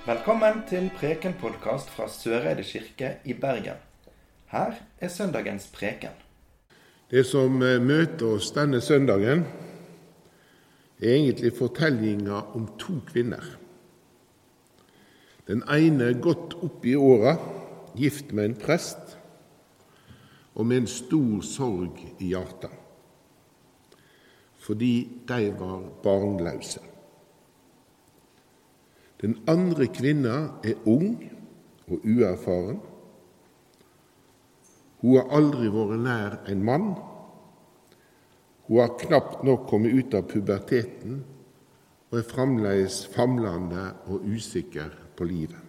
Velkommen til Preken-podkast fra Søreide kirke i Bergen. Her er søndagens preken. Det som eh, møter oss denne søndagen, er egentlig fortellinga om to kvinner. Den ene godt opp i åra, gift med en prest, og med en stor sorg i hjertet, fordi de var barnløse. Den andre kvinna er ung og uerfaren. Hun har aldri vært nær en mann. Hun har knapt nok kommet ut av puberteten og er fremdeles famlende og usikker på livet.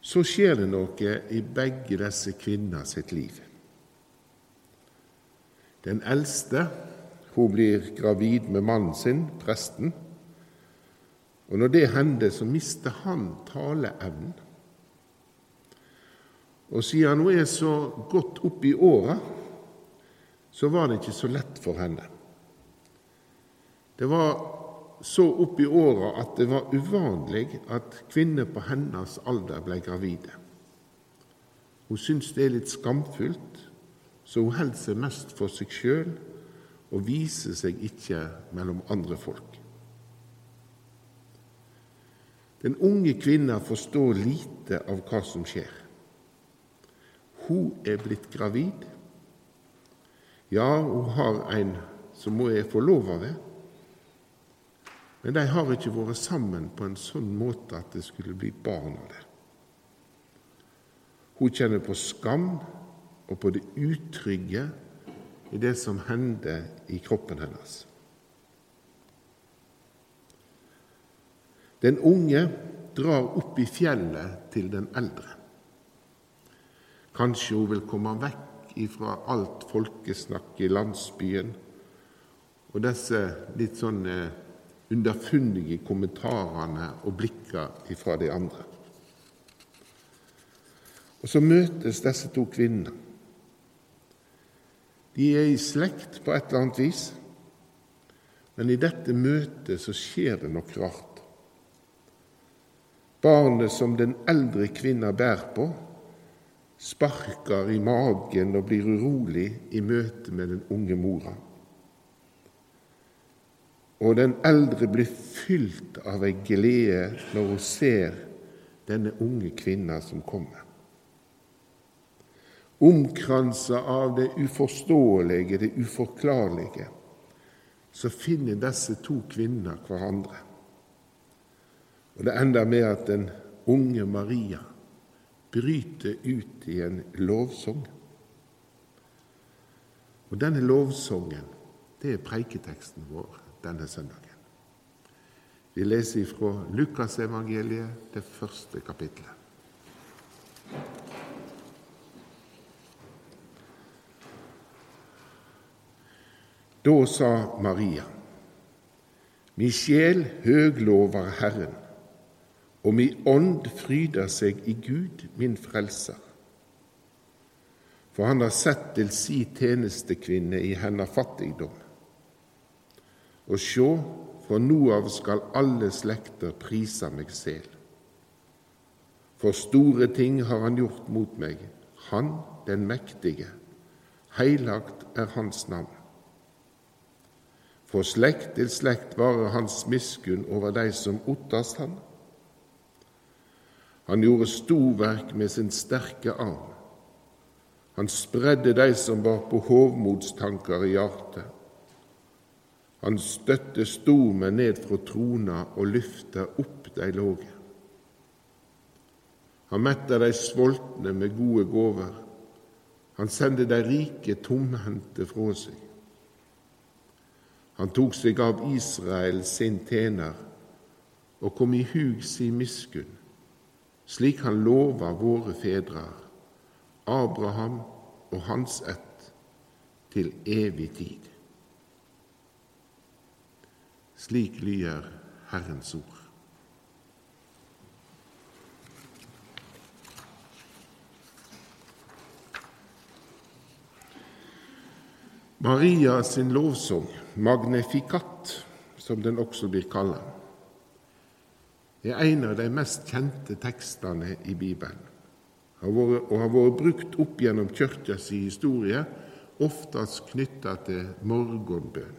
Så skjer det noe i begge disse kvinner sitt liv. Den eldste hun blir gravid med mannen sin, presten. Og når det hender, så mister han taleevnen. Og siden hun er så godt opp i åra, så var det ikke så lett for henne. Det var så opp i åra at det var uvanlig at kvinner på hennes alder ble gravide. Hun syns det er litt skamfullt, så hun holder seg mest for seg sjøl og viser seg ikke mellom andre folk. Den unge kvinna forstår lite av hva som skjer. Hun er blitt gravid. Ja, hun har en som hun er forlova ved, men de har ikke vært sammen på en sånn måte at det skulle bli barn av det. Hun kjenner på skam og på det utrygge i det som hender i kroppen hennes. Den unge drar opp i fjellet til den eldre. Kanskje hun vil komme vekk ifra alt folkesnakk i landsbyen og disse litt sånn underfundige kommentarene og blikka ifra de andre. Og så møtes disse to kvinnene. De er i slekt på et eller annet vis, men i dette møtet så skjer det noe rart. Barnet som den eldre kvinna bærer på, sparker i magen og blir urolig i møte med den unge mora. Og den eldre blir fylt av ei glede når hun ser denne unge kvinna som kommer. Omkransa av det uforståelige, det uforklarlige, så finner disse to kvinner hverandre. Og Det ender med at den unge Maria bryter ut i en lovsang. Og denne lovsangen, det er preiketeksten vår denne søndagen. Vi leser fra Lukasevangeliet, det første kapitlet. Da sa Maria, Mi sjel høglover Herren og mi ånd fryder seg i Gud, min frelser. For han har sett til si tjenestekvinne i hennes fattigdom. Og sjå, fra nå av skal alle slekter prise meg sel. For store ting har han gjort mot meg, han den mektige. Heilagt er hans navn. For slekt til slekt varer hans miskunn over de som ottast han. Han gjorde storverk med sin sterke arm. Han spredde de som var på hovmodstanker i hjertet. Han støtte stormen ned fra trona og lyfta opp de låge. Han metta de sultne med gode gåver. Han sendte de rike tomhendte fra seg. Han tok seg av Israel sin tjener og kom i hug si miskunn slik han lova våre fedre, Abraham og hans ett, til evig tid. Slik lyder Herrens ord. Maria sin lovsang, Magnificat, som den også blir kalt, er en av de mest kjente tekstene i Bibelen og har vært brukt opp gjennom kirkas historie, oftest knytta til morgenbønn.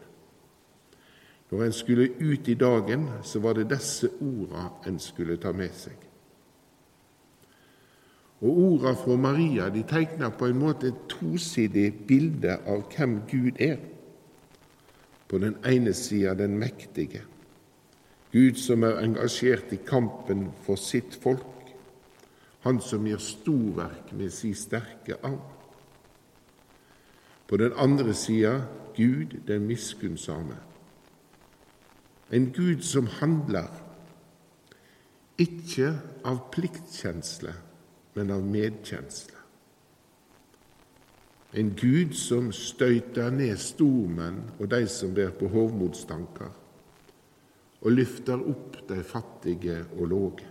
Når en skulle ut i dagen, så var det disse orda en skulle ta med seg. Og Orda fra Maria de tegner på en måte et tosidig bilde av hvem Gud er. På den ene sida den mektige, Gud som er engasjert i kampen for sitt folk, han som gjør storverk med si sterke arm. På den andre sida Gud den miskunnsame. En Gud som handler, ikke av pliktkjensle, men av medkjensle. En Gud som støyter ned stormenn og de som ber på hovmodstanker, og løfter opp de fattige og låge.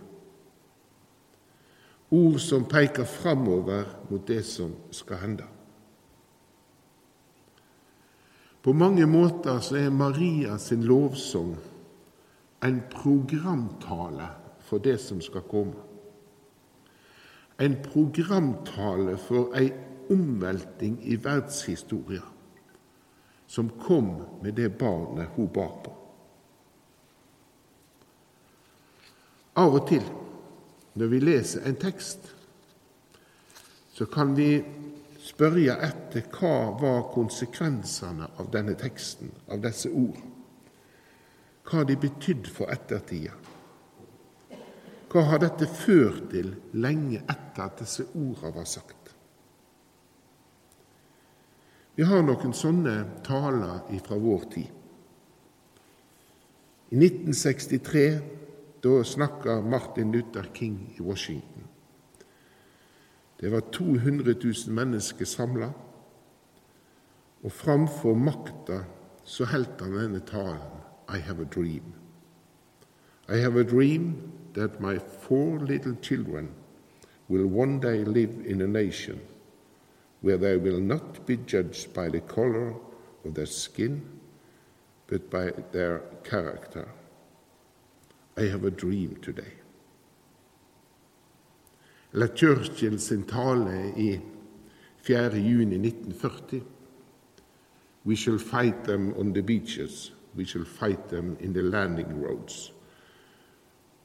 Ord som peker framover mot det som skal hende. På mange måter så er Maria sin lovsang en programtale for det som skal komme. En programtale for ei omvelting i verdenshistoria som kom med det barnet hun bar på. Av og til når vi leser en tekst, så kan vi spørre etter hva var konsekvensene av denne teksten, av disse ord. Hva de betydd for ettertida? Hva har dette ført til lenge etter at disse ordene var sagt? Vi har noen sånne taler fra vår tid. I 1963 da snakka Martin Luther King i Washington. Det var 200 000 mennesker samla, og framfor makta så holdt han denne talen I have a dream. I have a dream that my four little children will one day live in a nation where they will not be judged by the color of their skin, but by their character. I have a dream today. Eller Churchill sin tale i 4. juni 1940. We shall fight them on the beaches. We shall fight them in the landing roads.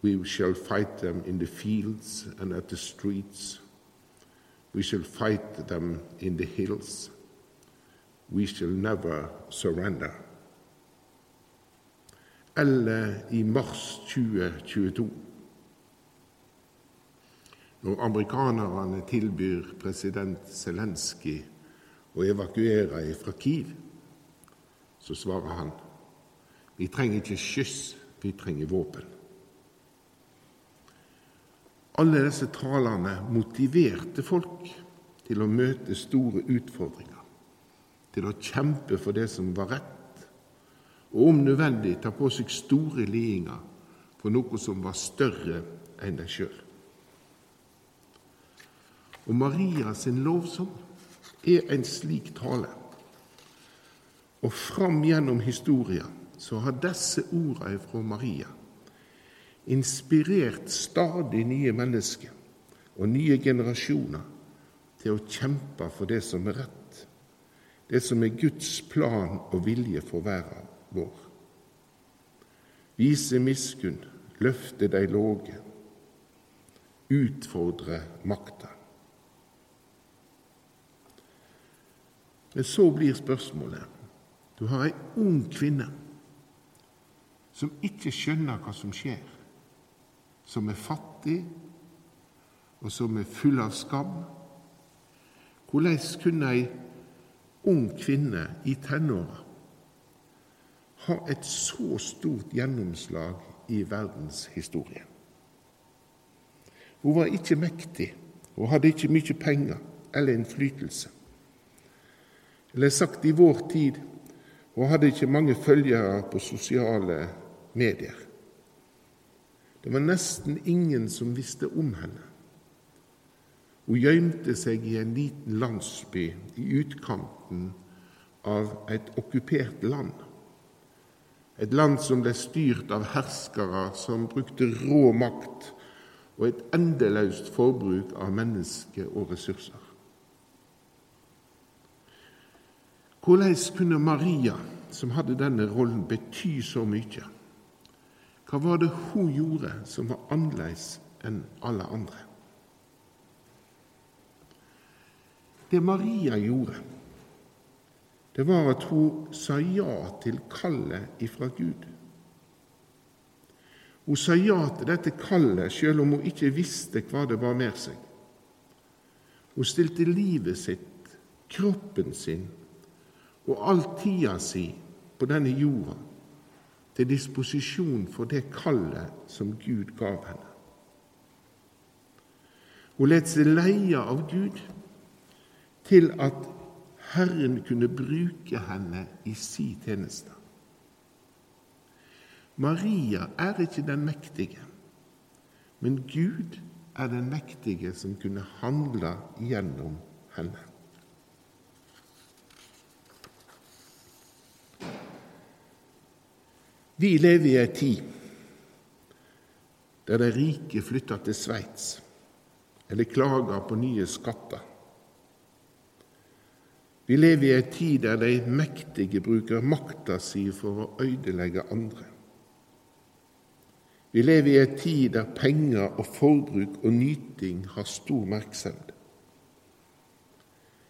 We shall fight them in the fields and at the streets. We shall fight them in the hills. We shall never surrender eller i mars 2022. Når amerikanerne tilbyr president Zelenskyj å evakuere fra Kiev, så svarer han vi trenger ikke skyss, vi trenger våpen. Alle disse talene motiverte folk til å møte store utfordringer, til å kjempe for det som var rett og om nødvendig ta på seg store lidinger for noe som var større enn deg sjøl. Og Maria sin lovsang er en slik tale. Og fram gjennom historia så har disse ordene fra Maria inspirert stadig nye mennesker og nye generasjoner til å kjempe for det som er rett, det som er Guds plan og vilje for verden vår. Vise miskunn, løfte dei låge, utfordre makta. Men så blir spørsmålet Du har ei ung kvinne som ikke skjønner hva som skjer, som er fattig, og som er full av skam. Hvordan kunne ei ung kvinne i tenåra ha et så stort gjennomslag i verdenshistorien. Hun var ikke mektig, hun hadde ikke mye penger eller innflytelse. Eller sagt i vår tid hun hadde ikke mange følgere på sosiale medier. Det var nesten ingen som visste om henne. Hun gjemte seg i en liten landsby i utkanten av et okkupert land Et land som ble styrt av herskere som brukte rå makt og et endeløst forbruk av mennesker og ressurser. Hvordan kunne Maria, som hadde denne rollen, bety så mye? Hva var det hun gjorde som var annerledes enn alle andre? Det Maria gjorde, det var at hun sa ja til kallet ifra Gud. Hun sa ja til dette kallet selv om hun ikke visste hva det var med seg. Hun stilte livet sitt, kroppen sin og all tida si på denne jorda til disposisjon for det kallet som Gud gav henne. Hun lot seg leie av Gud til at Herren kunne bruke henne i si tjeneste. Maria er ikke den mektige, men Gud er den mektige som kunne handle gjennom henne. Vi lever i ei tid der de rike flytter til Sveits eller klager på nye skatter. Vi lever i ei tid der de mektige bruker makta si for å ødelegge andre. Vi lever i ei tid der penger og forbruk og nyting har stor merksemd.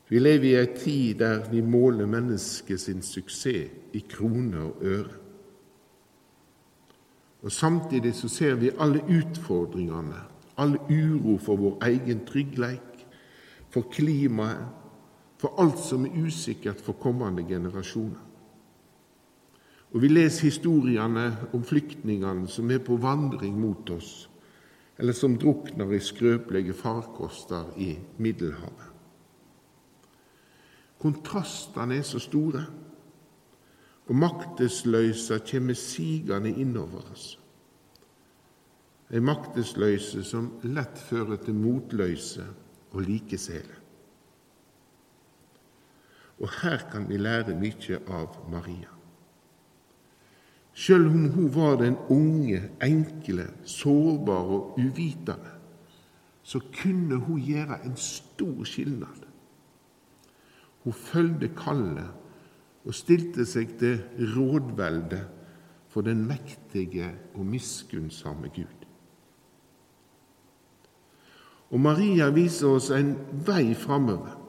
Vi lever i ei tid der vi måler mennesket sin suksess i kroner og øre. Og Samtidig så ser vi alle utfordringene, all uro for vår egen trygghet, for klimaet, for alt som er usikkert for kommende generasjoner. Og Vi leser historiene om flyktningene som er på vandring mot oss, eller som drukner i skrøpelige farkoster i Middelhavet. Kontrastene er så store, og maktesløysa kjem sigende innover oss. Ei maktesløyse som lett fører til motløyse og likesele. Og her kan vi lære mye av Maria. Sjøl om hun var den unge, enkle, sårbare og uvitende, så kunne hun gjøre en stor skilnad. Hun følgde kallet og stilte seg til rådvelde for den mektige og miskunnsomme Gud. Og Maria viser oss en vei framover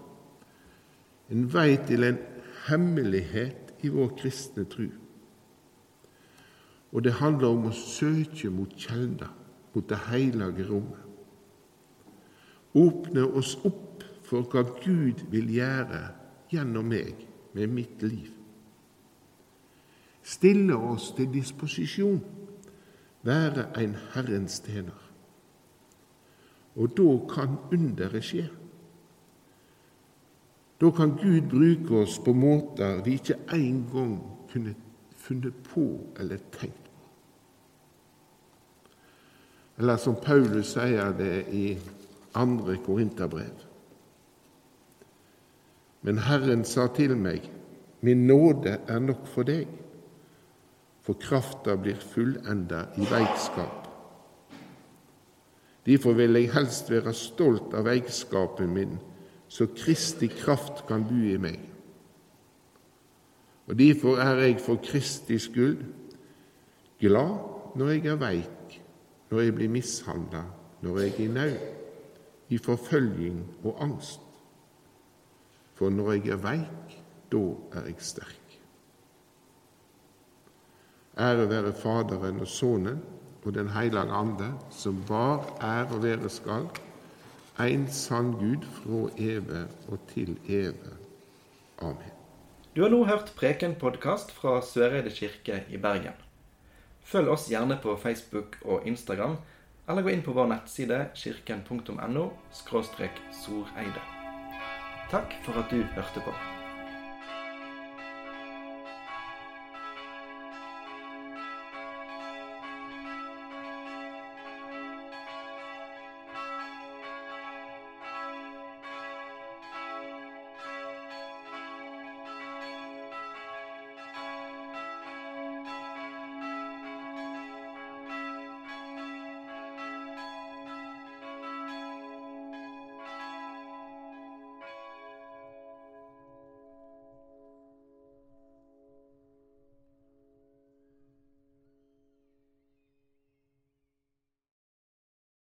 en vei til en hemmelighet i vår kristne tru. Og det handler om å søke mot kjelda, mot det hellige rommet. Åpne oss opp for hva Gud vil gjøre gjennom meg med mitt liv. Stille oss til disposisjon, være en Herrens tjener. Og da kan underet skje. Da kan Gud bruke oss på måter vi ikke engang kunne funnet på eller tenkt på. Eller som Paulus sier det i andre Korinterbrev. Men Herren sa til meg, min nåde er nok for deg, for krafta blir fullenda i veikskap. Derfor vil jeg helst være stolt av veikskapen min, så Kristi kraft kan bo i meg. Og Derfor er jeg for Kristi skyld glad når jeg er veik, når jeg blir mishandla, når jeg er i nød, i forfølging og angst. For når jeg er veik, da er jeg sterk. Ære være Faderen og Sønnen og Den hellige ande, som var, er og være skal, en sann Gud fra evig og til evig. Amen. Du har nå hørt Preken-podkast fra Søreide kirke i Bergen. Følg oss gjerne på Facebook og Instagram, eller gå inn på vår nettside kirken.no. Takk for at du hørte på.